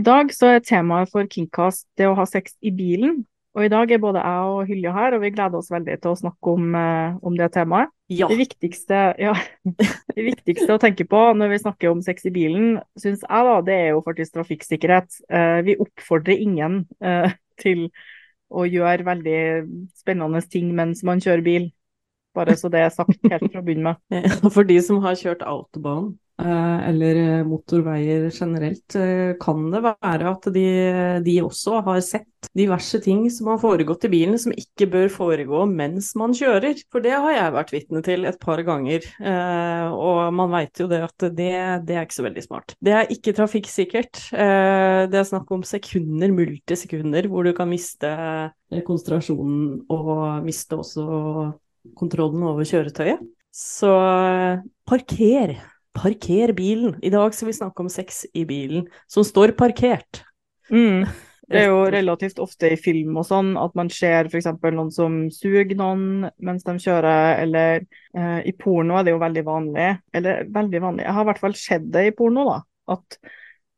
I dag så er temaet for Kingcast det å ha sex i bilen. Og i dag er både jeg og Hylje her, og vi gleder oss veldig til å snakke om, eh, om det temaet. Ja. Det, viktigste, ja, det viktigste å tenke på når vi snakker om sex i bilen, syns jeg da, det er jo faktisk trafikksikkerhet. Eh, vi oppfordrer ingen eh, til å gjøre veldig spennende ting mens man kjører bil. Bare så det er sagt helt fra bunnen med. For de som har kjørt autobahn, Eh, eller eh, motorveier generelt, eh, kan det være at de, de, også har sett diverse ting som har foregått i bilen som ikke bør foregå mens man kjører. For det har jeg vært vitne til et par ganger, og man veit jo det at det, det, er ikke så veldig smart. Det er ikke trafikksikkert. Det er snakk om sekunder, multisekunder, hvor du kan miste konsentrasjonen og miste også kontrollen over kjøretøyet. Så parker Parker bilen. I dag skal vi snakke om sex i bilen som står parkert. Mm. Det er jo relativt ofte i film og sånn at man ser f.eks. noen som suger noen mens de kjører, eller eh, i porno er det jo veldig vanlig. Eller veldig vanlig, jeg har i hvert fall sett det i porno, da. At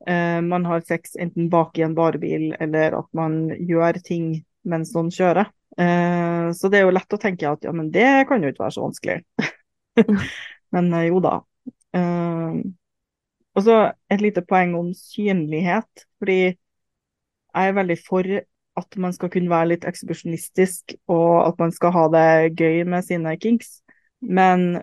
eh, man har sex enten bak i en varebil, eller at man gjør ting mens noen kjører. Eh, så det er jo lett å tenke at ja, men det kan jo ikke være så vanskelig. men eh, jo da, og så et lite poeng om synlighet. Fordi jeg er veldig for at man skal kunne være litt ekshibisjonistisk, og at man skal ha det gøy med sine kinks. Men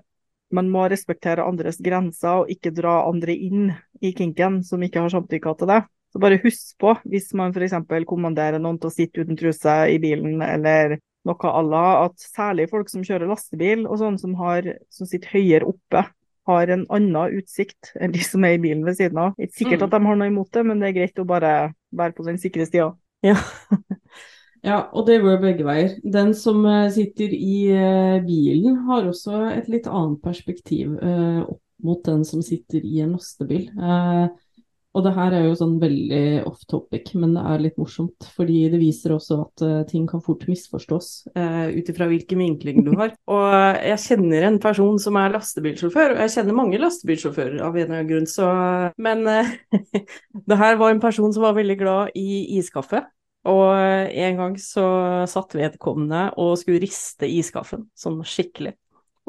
man må respektere andres grenser og ikke dra andre inn i kinken som ikke har samtykka til det. Så bare husk på, hvis man f.eks. kommanderer noen til å sitte uten truse i bilen, eller noe à la, at særlig folk som kjører lastebil, og sånne som, har, som sitter høyere oppe, har en annen utsikt enn de som er i bilen ved siden av. Ikke sikkert mm. at de har noe imot det, men det er greit å bare være på den sikre sida. Ja. ja, og det går begge veier. Den som eh, sitter i eh, bilen, har også et litt annet perspektiv eh, opp mot den som sitter i en lastebil. Uh, og det her er jo sånn veldig off topic, men det er litt morsomt. Fordi det viser også at uh, ting kan fort misforstås uh, ut ifra hvilken vinkling du har. Og uh, jeg kjenner en person som er lastebilsjåfør, og jeg kjenner mange lastebilsjåfører av en eller annen grunn, så Men det her var en person som var veldig glad i iskaffe. Og en gang så satt vedkommende og skulle riste iskaffen, sånn skikkelig.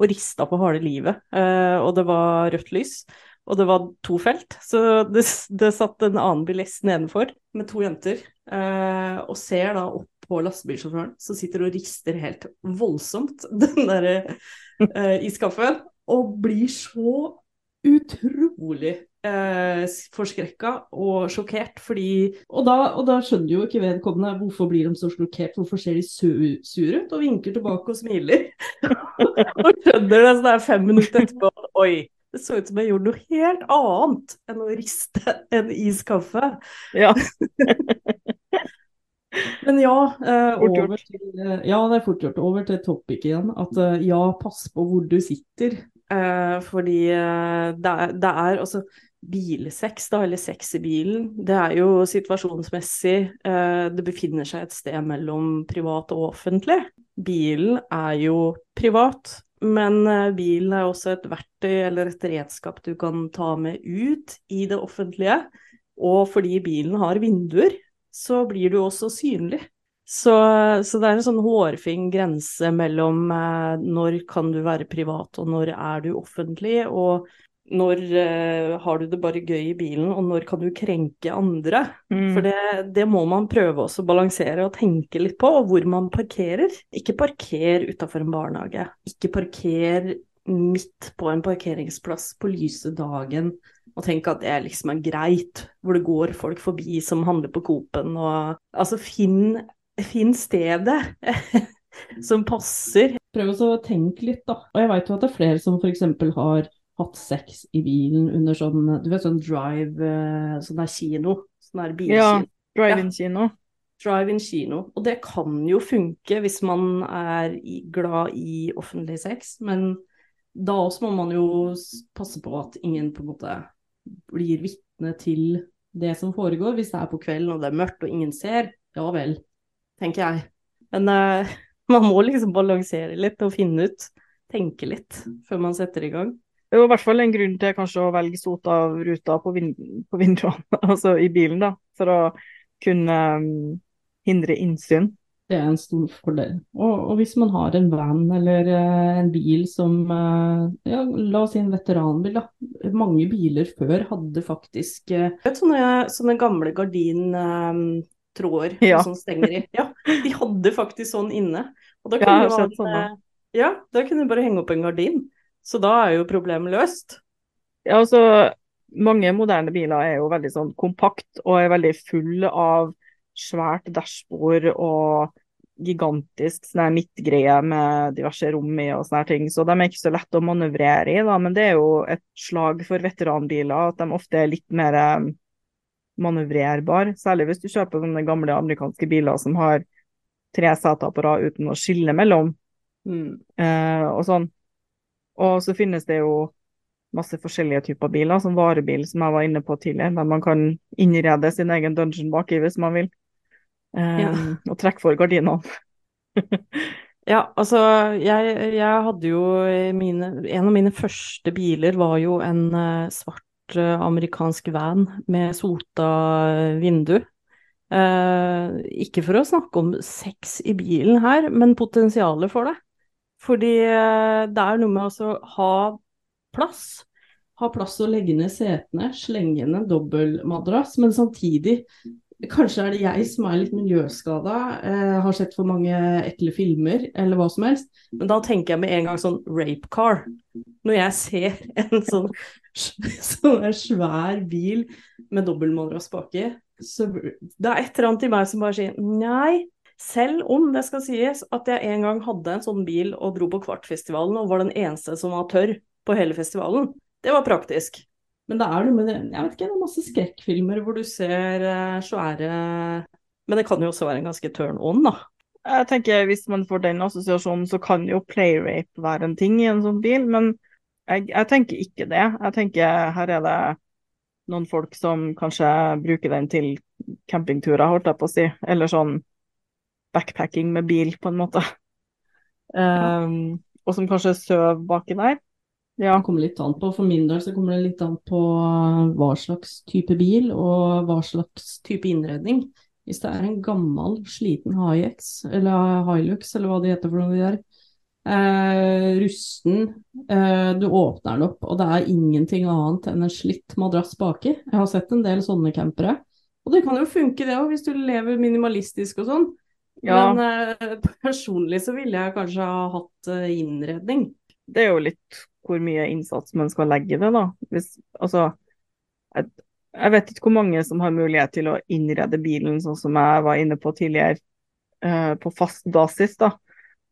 Og rista på harde livet. og det var rødt lys og det var to felt. Så det, det satt en annen bilist nedenfor med to jenter, eh, og ser da opp på lastebilsjåføren som sitter og rister helt voldsomt den derre eh, iskaffen, og blir så utrolig eh, forskrekka og sjokkert, fordi og da, og da, skjønner jo ikke vedkommende hvorfor blir de så sjokkert, hvorfor ser de sure ut, og vinker tilbake og smiler. og skjønner det sånn der fem minutter etterpå, oi, det så ut som jeg gjorde noe helt annet enn å riste en iskaffe. Ja. Men ja, eh, over til, eh, ja, det er fort gjort. Over til topic igjen. At eh, ja, pass på hvor du sitter. Eh, fordi eh, det er, det er altså bilsex, da, eller sex i bilen, det er jo situasjonsmessig eh, Det befinner seg et sted mellom privat og offentlig. Bilen er jo privat, men eh, bilen er også et verktøy eller et redskap du kan ta med ut i det offentlige. Og fordi bilen har vinduer, så blir du også synlig. Så, så det er en sånn hårfin grense mellom eh, når kan du være privat og når er du offentlig, og når uh, har du det bare gøy i bilen, og når kan du krenke andre? Mm. For det, det, må man prøve også å balansere og tenke litt på, og hvor man parkerer. Ikke parker utafor en barnehage. Ikke parker midt på en parkeringsplass på lyse dagen og tenk at det liksom er greit, hvor det går folk forbi som handler på Coop-en og Altså, finn, finn stedet. som passer. Prøv å tenke litt, da. Og jeg vet jo at det er flere som f.eks. har hatt sex i bilen under sånn du vet sånn drive, eh, sånn der kino. Sånn der bilkino. Ja. Drive-in-kino. Drive-in kino. Og det kan jo funke hvis man er glad i offentlig sex, men da også må man jo passe på at ingen på en måte blir vitne til det som foregår. Hvis det er på kvelden og det er mørkt og ingen ser, ja vel, tenker jeg. Men uh, man må liksom balansere litt og finne ut, tenke litt, før man setter i gang. Det jo i hvert fall en grunn til kanskje å velge sota-ruta på, vind, på vinduene, altså i bilen, da, for å kunne um, hindre innsyn. Det er en stor fordel. Og, og hvis man har en van eller uh, en bil som uh, ja, La oss si en veteranbil, da. Mange biler før hadde faktisk uh... Vet sånne, sånne gamle gardintråder Ja. som stenger i. Ja, de hadde faktisk sånn inne. Og da kunne ja, man, Ja, da kunne du bare henge opp en gardin. Så da er jo problemet løst. Ja, altså, mange moderne biler er jo veldig sånn kompakt og er veldig full av svært dashbord og gigantisk sånn midtgreie med diverse rom i og sånne ting. Så de er ikke så lett å manøvrere i, da. Men det er jo et slag for veteranbiler at de ofte er litt mer eh, manøvrerbar. Særlig hvis du kjøper sånne gamle amerikanske biler som har tre seter på rad uten å skille mellom Mm. eh, og sånn. Og så finnes det jo masse forskjellige typer biler, som varebil, som jeg var inne på tidligere, der man kan innrede sin egen dungeon baki hvis man vil. Eh, Ja. Og trekke for gardinene. Ja, altså jeg, jeg hadde jo mine En av mine første biler var jo en uh, svart uh, amerikansk van med sota vindu. Uh, ikke for å snakke om sex i bilen her, men potensialet for det. Fordi eh, det er noe med å ha plass. ha plass til å legge ned setene, slenge inn en dobbeltmadrass, men samtidig Kanskje er det jeg som er litt miljøskada, eh, har sett for mange ekle filmer eller hva som helst. Men da tenker jeg med en gang sånn rape car. Når jeg ser en sånn, sånn svær bil med dobbeltmadrass baki, så det er et eller annet i meg som bare sier nei. Selv om det skal sies at jeg en gang hadde en sånn bil og dro på Kvartfestivalen og var den eneste som var tørr på hele festivalen. Det var praktisk. Men det er noe med det Jeg vet ikke, det er masse skrekkfilmer Hvor du ser eh, svære Men det kan jo også være en ganske turn on, da. Jeg tenker Hvis man får den assosiasjonen, så kan jo playrape være en ting i en sånn bil, men jeg, jeg tenker ikke det. Jeg tenker her er det noen folk som kanskje bruker den til campingturer, holdt jeg på å si, eller sånn backpacking med bil, på en måte. Um, og som kanskje sover baki der. Ja. Det kommer litt an på. For min del så kommer det litt an på uh, hva slags type bil og hva slags type innredning. Hvis det er en gammel, sliten Hi-X eller Hilux eller hva det heter for noe de der, eh, rusten, eh, du åpner den opp og det er ingenting annet enn en slitt madrass baki. Jeg har sett en del sånne campere. Og det kan jo funke det òg, hvis du lever minimalistisk og sånn. Ja. Men eh, personlig så ville jeg kanskje ha hatt eh, innredning. det er jo litt hvor mye innsats man skal legge i det, da. Hvis, altså, jeg, jeg vet ikke hvor mange som har mulighet til å innrede bilen sånn som jeg var inne på tidligere, eh, på fast basis, da.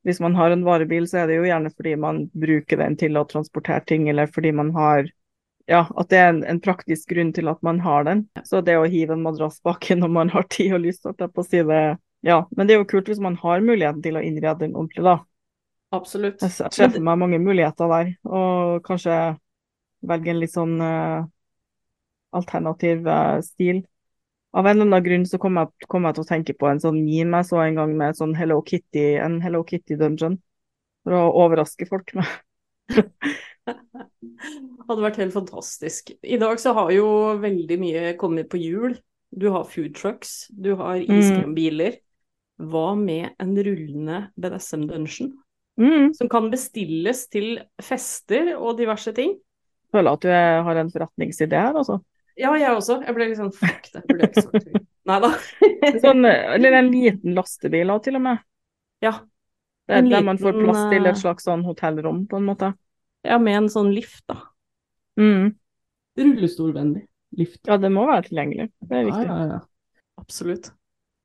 Hvis man har en varebil, så er det jo gjerne fordi man bruker den til å transportere ting, eller fordi man har ja, at det er en, en praktisk grunn til at man har den. Så det å hive en madrass baki når man har tid og lyst, holdt jeg på å si det, ja. Men det er jo kult hvis man har muligheten til å innrede den ordentlig, da. Absolutt. Jeg ser- for meg mange muligheter der, og kanskje velge en litt sånn uh, alternativ uh, stil. Av en eller annen grunn så kom jeg, kom jeg til å tenke på en sånn meme jeg så en gang med sånn Hello Kitty, en Hello Kitty dungeon, for å overraske folk med. Hadde vært helt fantastisk. I dag så har jo veldig mye kommet på hjul. Du har food trucks, du har iskrembiler. Hva med en rullende BDSM-dungeon? Mm. Som kan bestilles til fester og diverse ting. Føler at du er, har en forretningsidé her, altså. Ja, jeg også. Jeg ble litt sånn fuck, det burde jeg ikke sagt. Nei da. Sånn, eller en liten lastebil òg, til og med. Ja. Der, liten, der man får plass til eh, et slags sånn hotellrom, på en måte. ja, med en sånn lift, da. Mm. Rullestolvennlig lift. Ja, det må være tilgjengelig. Det er Ja, viktig. ja, ja. Absolutt.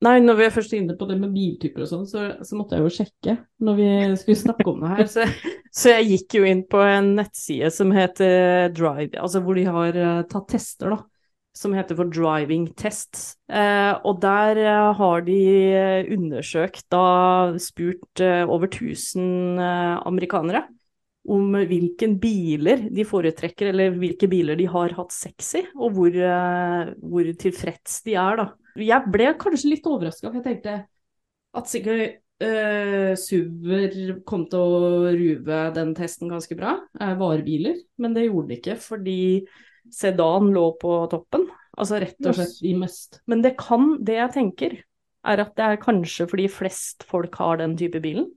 Nei, når vi er først inne på det med biltyper og sånn, så, så måtte jeg jo sjekke når vi skulle snakke om det her. Så, så jeg gikk jo inn på en nettside som heter Drive, altså hvor de har eh, tatt tester, da. som heter for Driving Tests. Eh, og der eh, har de undersøkt, da spurt eh, over 1000 eh, amerikanere om hvilken biler de foretrekker, eller hvilke biler de har hatt sex i, og hvor, eh, hvor tilfreds de er, da. Jeg ble kanskje litt overraska, for jeg tenkte at sikkert uh, SUV-er kom til å ruve den testen ganske bra, uh, varebiler, men det gjorde de ikke fordi sedan lå på toppen. Altså rett og slett i mest. Men det kan, det jeg tenker, er at det er kanskje fordi flest folk har den type bilen.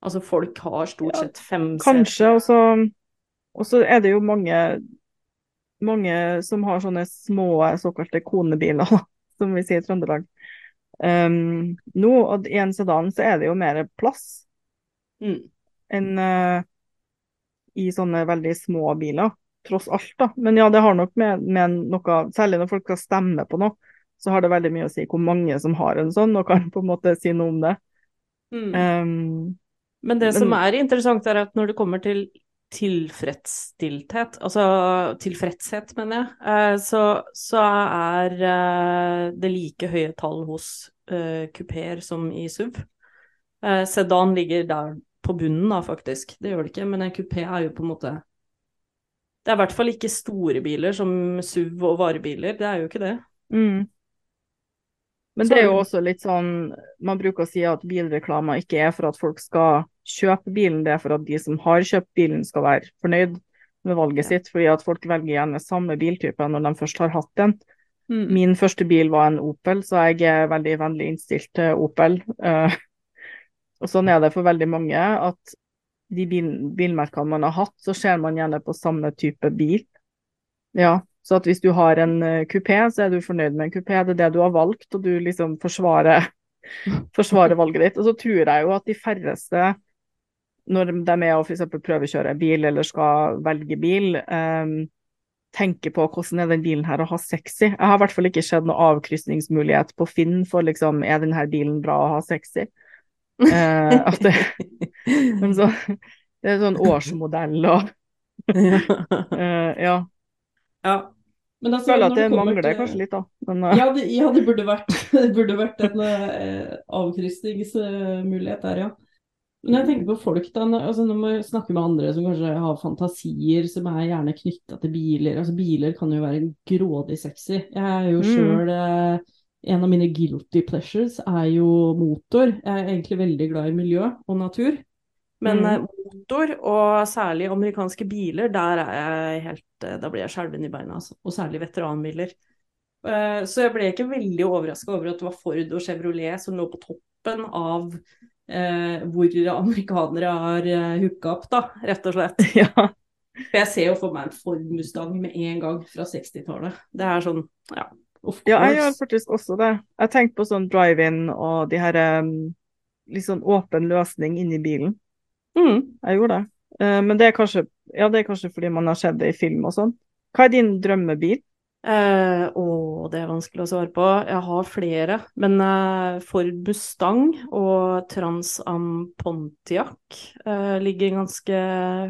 Altså folk har stort sett fem seter. Kanskje, og så, og så er det jo mange, mange som har sånne små såkalte konebiler, som vi sier i Trøndelag. Um, nå, og i en sedan så er det jo mer plass mm. enn uh, i sånne veldig små biler, tross alt, da. Men ja, det har nok med, med noe Særlig når folk skal stemme på noe, så har det veldig mye å si hvor mange som har en sånn, og kan på en måte si noe om det. Mm. Um, men det som er interessant, er at når det kommer til tilfredsstilthet, altså tilfredshet, mener jeg, eh, så, så er eh, det like høye tall hos uh, kupeer som i SUV. Sedan ligger der på bunnen, da, faktisk. Det gjør det ikke, men en kupé er jo på en måte Det er i hvert fall ikke store biler som SUV og varebiler, det er jo ikke det. Mm. Men det er jo også litt sånn Man bruker å si at bilreklamer ikke er for at folk skal kjøpe bilen, det er for at de som har kjøpt bilen skal være fornøyd med valget ja. sitt. Fordi at folk velger gjerne samme biltype når de først har hatt den. Mm. Min første bil var en Opel, så jeg er veldig vennlig innstilt til Opel. Uh, og sånn er det for veldig mange at de bil, bilmerkene man har hatt, så ser man gjerne på samme type bil. Ja, så at hvis du har en uh, kupé, så er du fornøyd med en kupé. Det er det du har valgt, og du liksom forsvarer, forsvarer valget ditt. Og så tror jeg jo at de færreste, når de er og f.eks. prøvekjører bil eller skal velge bil, um, tenker på hvordan er den bilen her å ha sexy. Jeg har i hvert fall ikke sett noen avkrysningsmulighet på Finn for liksom er denne bilen bra å ha sexy. Uh, det, men så, det er sånn årsmodell og uh, Ja. Ja. Men altså, føler at det, det mangler til... kanskje litt, da. Men, uh... ja, det, ja, det, burde vært, det burde vært en uh, avkrysningsmulighet der, ja. Men jeg tenker på folk, da. Altså, når man snakker med andre som kanskje har fantasier som er gjerne knytta til biler. Altså, biler kan jo være grådig sexy. Jeg er jo mm. sjøl uh, En av mine guilty pleasures er jo motor. Jeg er egentlig veldig glad i miljø og natur. Men mm. Eh, motor, og særlig amerikanske biler, der er jeg helt eh, Da blir jeg skjelven i beina, altså. Og særlig veteranbiler. Uh, så jeg ble ikke veldig overraska over at det var Ford og Chevrolet som lå på toppen av eh, hvor amerikanere har hooka opp, da, rett og slett. Ja. For jeg ser jo for meg en Ford Mustang med en gang fra 60-tallet. Det er sånn, ja. Ja, jeg gjør faktisk også det. Jeg tenkte på sånn drive-in og de her um, litt sånn åpen løsning inni bilen. Mm, jeg gjorde det. Uh, men det er, kanskje, ja, det er kanskje fordi man har sett det i film og sånn. Hva er din drømmebil? Uh, å, det er vanskelig å svare på. Jeg har flere. Men uh, Ford Mustang og Trans Am Pontiac ligger ganske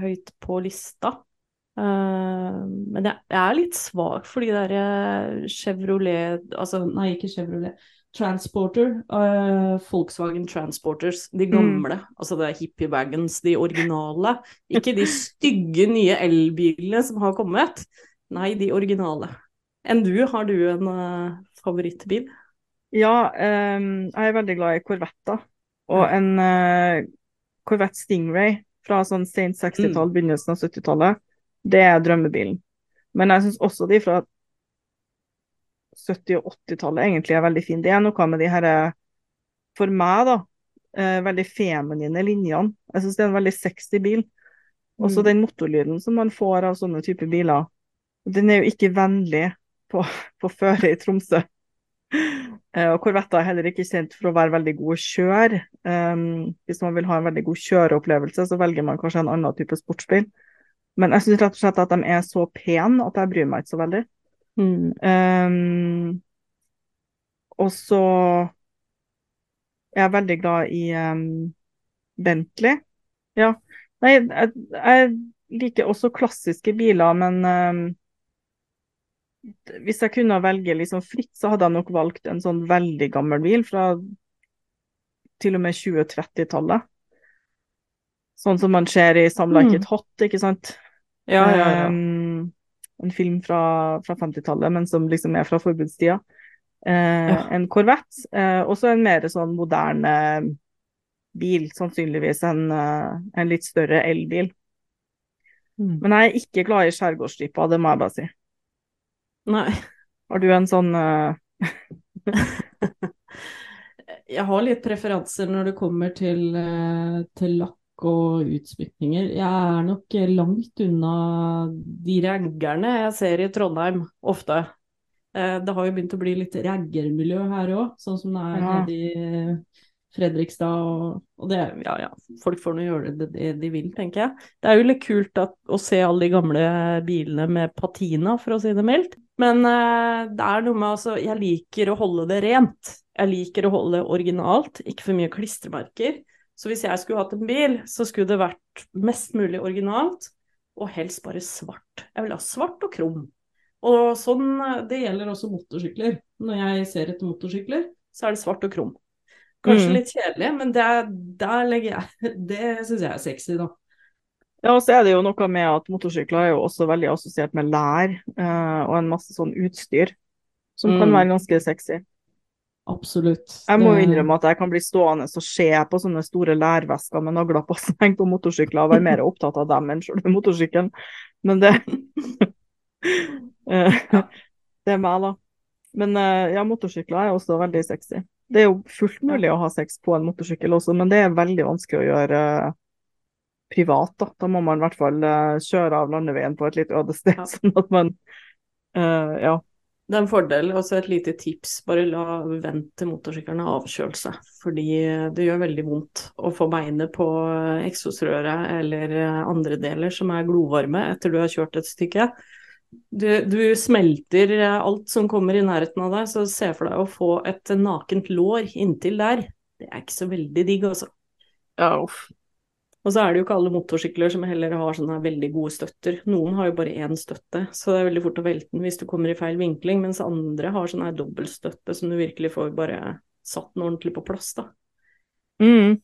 høyt på lista. Men jeg, jeg, er litt svak for de der Chevrolet Altså, nei, ikke Chevrolet. Transporter, uh, Volkswagen Transporters, de mm. gamle. Mm. Altså det er hippie wagons, de originale. Ikke de stygge nye elbilene som har kommet. Nei, de originale. Enn du, har du en uh, favorittbil? Ja, um, jeg er veldig glad i Corvetter. Og en uh, Corvette Stingray fra sånn sent 60-tall, mm. begynnelsen av 70-tallet, det er drømmebilen. Men jeg syns også de fra 70- og 80-tallet egentlig er veldig fin. Det er noe med de her, for meg, da, eh, veldig feminine linjene. Jeg syns det er en veldig sexy bil. Også mm. den motorlyden som man får av sånne typer biler. Den er jo ikke vennlig på, på føre i Tromsø. Uh, og Corvetta er heller ikke kjent for å være veldig god å kjøre. Um, hvis man vil ha en veldig god kjøreopplevelse, så velger man kanskje en annen type sportsbil. Men jeg syns rett og slett at de er så pene at jeg bryr meg ikke så veldig. Mm. Um, og så Jeg er veldig glad i um, Bentley. Ja. Nei, jeg, jeg, liker også klassiske biler, men um, Hvis jeg kunne velge liksom fritt, så hadde jeg nok valgt en sånn veldig gammel bil fra til og med 2030-tallet. Sånn som man ser i Samla Mm. It Hot, ikke sant. Ja, ja, ja. Um, en film fra, fra 50-tallet, men som liksom er fra forbudstida. Eh, Ja. En Corvette, eh, og så en mer sånn moderne bil, sannsynligvis en, eh, en litt større elbil. Mm. Men jeg er ikke glad i skjærgårdsstripa, det må jeg bare si. Nei. Har du en sånn uh... Jeg har litt preferanser når det kommer til, eh, til lakk og utsmykninger. Jeg er nok langt unna de raggerne jeg ser i Trondheim, ofte. Eh, Det har jo begynt å bli litt raggermiljø her òg, sånn som det er Ja. nede i Fredrikstad. Og, og det, ja ja, folk får nå gjøre det, det de vil, tenker jeg. Det er jo litt kult at, å se alle de gamle bilene med patina, for å si det mildt. Men eh, det er noe med altså Jeg liker å holde det rent. Jeg liker å holde det originalt, ikke for mye klistremerker. Så hvis jeg skulle hatt en bil, så skulle det vært mest mulig originalt, og helst bare svart. Jeg vil ha svart og krum. Og sånn, eh, det gjelder også motorsykler. Når jeg ser etter motorsykler, så er det svart og krum. Kanskje Mm. litt kjedelig, men det, er- der legger jeg Det syns jeg er sexy, da. Ja, og så er det jo noe med at motorsykler er jo også veldig assosiert med lær eh, og en masse sånn utstyr som kan Mm. være ganske sexy. Absolutt. Jeg må innrømme at jeg kan bli stående og se på sånne store lærvesker med nagler på som henger på motorsykler og være mer opptatt av dem enn selve motorsykkelen. Men det Det er meg, da. Men eh, ja, motorsykler er også veldig sexy. Det er jo fullt mulig å ha sex på en motorsykkel også, men det er veldig vanskelig å gjøre eh, privat, da. Da må man i hvert fall eh, kjøre av landeveien på et litt øde sted, sånn at man uh, Ja. Det er en fordel. Også et lite tips, bare la vent til motorsykkelen har avkjølelse. Fordi det gjør veldig vondt å få beinet på eksosrøret eller andre deler som er glovarme etter du har kjørt et stykke. Du, du smelter alt som kommer i nærheten av deg, så se for deg å få et nakent lår inntil der. Det er ikke så veldig digg, altså. ja uff. Og så er det jo ikke alle motorsykler som heller har sånne veldig gode støtter. Noen har jo bare én støtte, så det er veldig fort å velte den hvis du kommer i feil vinkling, mens andre har sånn her dobbeltstøtte som du virkelig får bare satt den ordentlig på plass, da. Mm.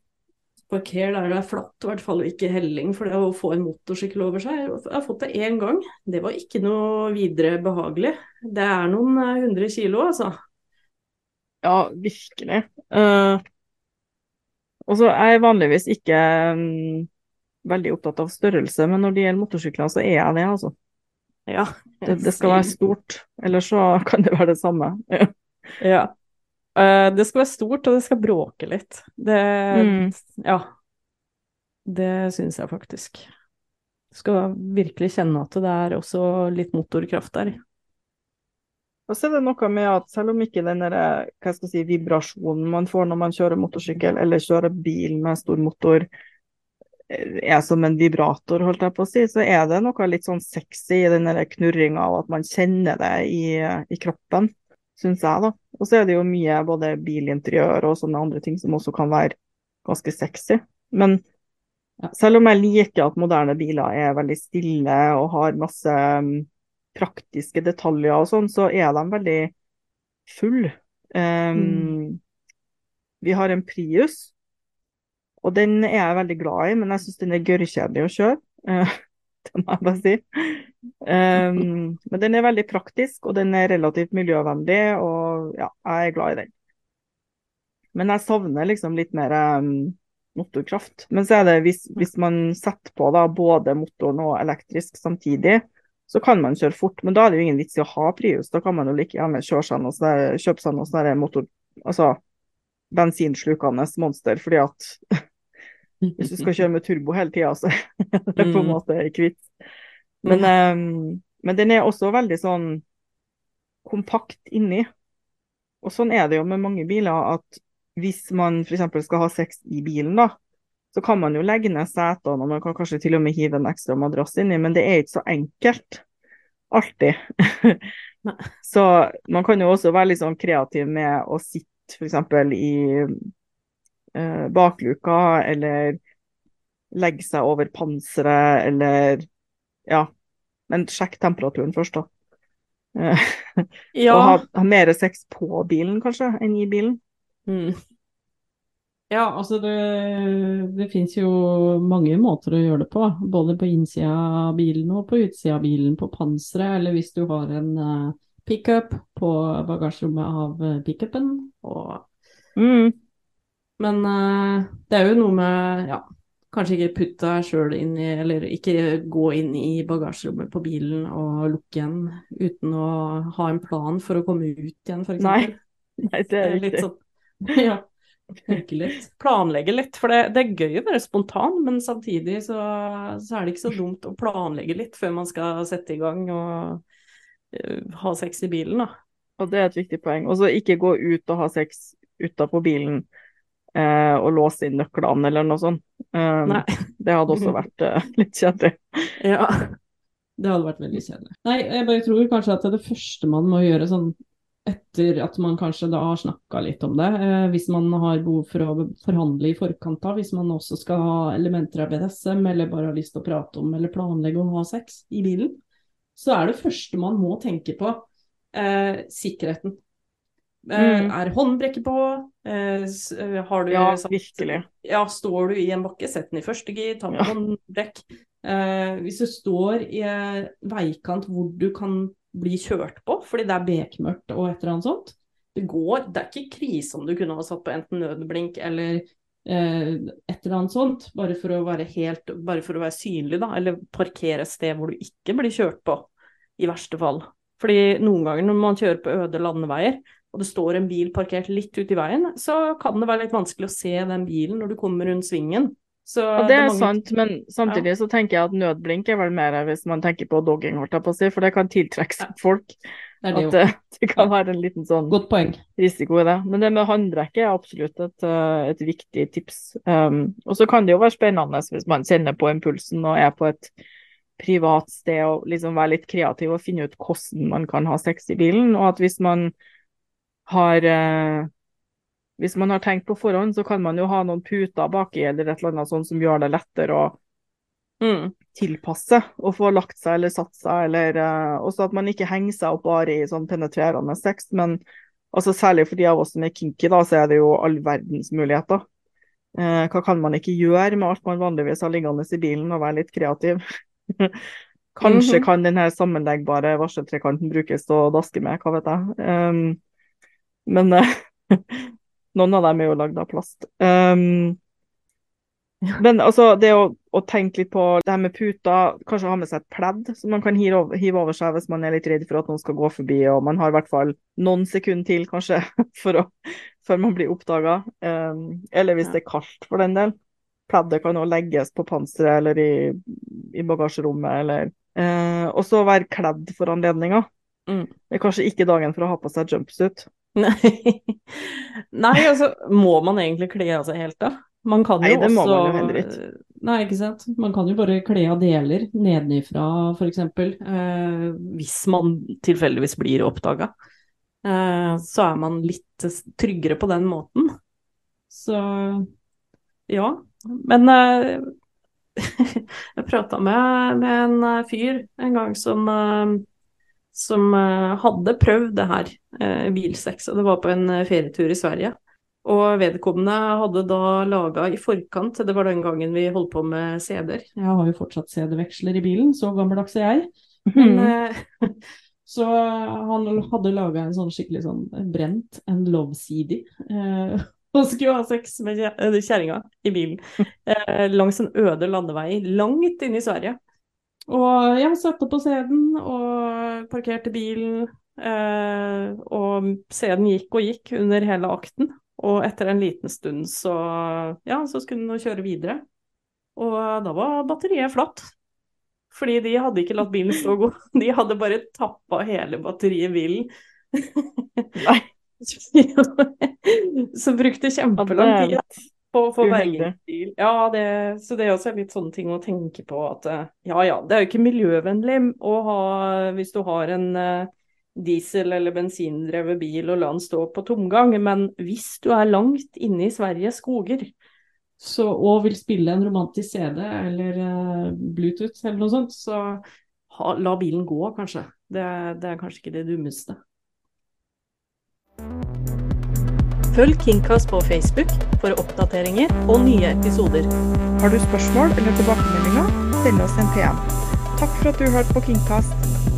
Parker der det er flatt, i hvert fall ikke helling, for det å få en motorsykkel over seg Jeg har fått det én gang, det var ikke noe videre behagelig. Det er noen eh, hundre kilo, altså. Ja, virkelig. Eh, og så er jeg vanligvis ikke um, veldig opptatt av størrelse, men når det gjelder motorsykler, så er jeg det, altså. Ja. Det, det skal være stort, ellers så kan det være det samme. Ja. Eh, det skal være stort, og det skal bråke litt. Det Mm. Ja. Det syns jeg faktisk. Du skal virkelig kjenne at det er også litt motorkraft der. Og så er det noe med at selv om ikke den si, vibrasjonen man får når man kjører motorsykkel eller kjører bil med stor motor, eh, er som en vibrator, holdt jeg på å si, så er det noe litt sånn sexy i den knurringa og at man kjenner det i, i kroppen, syns jeg, da. Og så er det jo mye både bilinteriør og sånne andre ting som også kan være ganske sexy. Men selv om jeg liker at moderne biler er veldig stille og har masse praktiske detaljer og sånn, så er de veldig full. Um, Mm. Vi har en Prius, og den er jeg veldig glad i, men jeg syns den er gørrkjedelig å kjøre. Det må jeg bare si. Um, men den er veldig praktisk, og den er relativt miljøvennlig, og ja, jeg er glad i den. Men jeg savner liksom litt mer um, motorkraft. Men så er det hvis, hvis man setter på da både motoren og elektrisk samtidig, så kan man kjøre fort. Men da er det jo ingen vits i å ha Prius. Da kan man jo like gjerne kjøre seg noe der- kjøpe seg noe sånn motor... Altså bensinslukende monster, fordi at hvis du skal kjøre med turbo hele tida, så er det på en Mm. måte kvitt. Men, um, men den er også veldig sånn kompakt inni. Og sånn er det jo med mange biler, at hvis man f.eks. skal ha sex i bilen, da, så kan man jo legge ned setene, og man kan kanskje til og med hive en ekstra madrass inni, men det er ikke så enkelt. Alltid. Så man kan jo også være litt sånn kreativ med å sitte f.eks. i eh, bakluka, eller legge seg over panseret, eller ja. Men sjekk temperaturen først, da. Eh, Ja. Og ha, ha mer sex på bilen, kanskje, enn i bilen. Mm. Ja, altså det, det fins jo mange måter å gjøre det på. Både på innsida av bilen og på utsida av bilen, på panseret, eller hvis du har en uh, pickup på bagasjerommet av uh, pickupen. Og, Mm. men uh, det er jo noe med ja, kanskje ikke putte deg sjøl inn i, eller ikke gå inn i bagasjerommet på bilen og lukke igjen uten å ha en plan for å komme ut igjen, f.eks. Nei, Nei, det er riktig. sånn Ja. Tenke litt. Planlegge litt, for det, det er gøy å være spontan, men samtidig så, så er det ikke så dumt å planlegge litt før man skal sette i gang og uh, ha sex i bilen, da. Og det er et viktig poeng. Og så ikke gå ut og ha sex utapå bilen uh, og låse inn nøklene eller noe sånt. Um, det hadde også vært uh, litt kjedelig. Ja. Det hadde vært veldig kjedelig. Nei, jeg bare tror kanskje at det første man må gjøre sånn etter at man kanskje da har snakka litt om det, eh, hvis man har behov for å forhandle i forkant av, hvis man også skal ha elementer av BDSM, eller bare har lyst til å prate om eller planlegge å ha sex i bilen, så er det første man må tenke på eh, sikkerheten. Eh, Mm. Er håndbrekket på? Eh, eh, har du Ja, virkelig. ja, står du i en bakke, sett den i første gir, ta med Ja. håndbrekk. Eh, hvis du står i veikant hvor du kan bli kjørt på fordi det er bekmørkt og et eller annet sånt, Det går, det er ikke krise om du kunne ha satt på enten nødblink eller eh, et eller annet sånt, bare for å være helt bare for å være synlig, da, eller parkere et sted hvor du ikke blir kjørt på, i verste fall. Fordi noen ganger når man kjører på øde landeveier, og det står en bil parkert litt ute i veien, så kan det være litt vanskelig å se den bilen når du kommer rundt svingen. Så Og det er mange- sant, men samtidig så tenker jeg at nødblink er vel mer hvis man tenker på dogging, holdt jeg på å si, for det kan tiltrekke seg folk. Det er det At det, det kan være en liten sånn risiko i det. Men det med håndbrekket er absolutt et, eh, et viktig tips. Um, og så kan det jo være spennende hvis man kjenner på impulsen og er på et privat sted og liksom være litt kreativ og finne ut hvordan man kan ha sex i bilen. Og at hvis man har eh, hvis man har tenkt på forhånd, så kan man jo ha noen puter baki eller et eller annet sånt som gjør det lettere å Mm. tilpasse og få lagt seg eller satt seg, eller uh, også at man ikke henger seg opp bare i sånn penetrerende sex, men altså særlig for de av oss som er kinky, da, så er det jo all verdens muligheter. Eh, hva kan man ikke gjøre med alt man vanligvis har liggende i bilen, og være litt kreativ? Kanskje Mhm. kan denne sammenleggbare varseltrekanten brukes til å daske med, hva vet jeg. Um, men eh, noen av dem er jo lagd av plast. Um, men altså, det å, å tenke litt på det her med puter, kanskje ha med seg et pledd som man kan hive over, hive over seg hvis man er litt redd for at noen skal gå forbi, og man har i hvert fall noen sekunder til, kanskje, for å, før man blir oppdaga. Um, eller hvis det er kaldt, for den del. Pleddet kan også legges på panseret eller i, i bagasjerommet, eller eh, Og så være kledd for anledninga. Mm. Det er kanskje ikke dagen for å ha på seg jumpsuit. Nei. Nei, altså, må man egentlig kle av seg helt, da? Man kan Nei, jo det må også man jo heller ikke. Nei, ikke sant. Man kan jo bare kle av deler nedenifra, f.eks. Eh, hvis man tilfeldigvis blir oppdaga, eh, så er man litt tryggere på den måten. Så Ja, men eh, jeg prata med, med en eh, fyr en gang som, eh, som eh, hadde prøvd det her, eh, bilsex, og det var på en eh, ferietur i Sverige. Og vedkommende hadde da laga i forkant, det var den gangen vi holdt på med CD-er. jeg har jo fortsatt CD-veksler i bilen, så gammeldags er jeg. Men, Mm. eh, så han hadde laga en sånn skikkelig sånn brent en love-CD. Eh, Og skulle ha sex med kje- kjerringa i bilen eh, langs en øde landevei langt inne i Sverige. Og jeg satte på CD-en og parkerte bilen. Eh, og CD-en gikk og gikk under hele akten. Og etter en liten stund så, ja, så skulle den kjøre videre. Og da var batteriet flatt. Fordi de hadde ikke latt bilen stå god. De hadde bare tappa hele batteriet i bilen. Nei. så brukte kjempelang tid på å få uheldig. bergingsbil. Ja, det, så det er også litt sånne ting å tenke på at eh, ja ja, det er jo ikke miljøvennlig å ha hvis du har en eh, diesel- eller bensindrevet bil og la den stå på tomgang, men hvis du er langt inne i Sveriges skoger, så, og vil spille en romantisk CD eller uh, Bluetooth eller noe sånt, så ha, la bilen gå, kanskje. Det det er kanskje ikke det dummeste. Følg Kingcast på Facebook for oppdateringer og nye episoder. Har du spørsmål eller tilbakemeldinger, send oss en PM. Takk for at du hørte på Kingcast.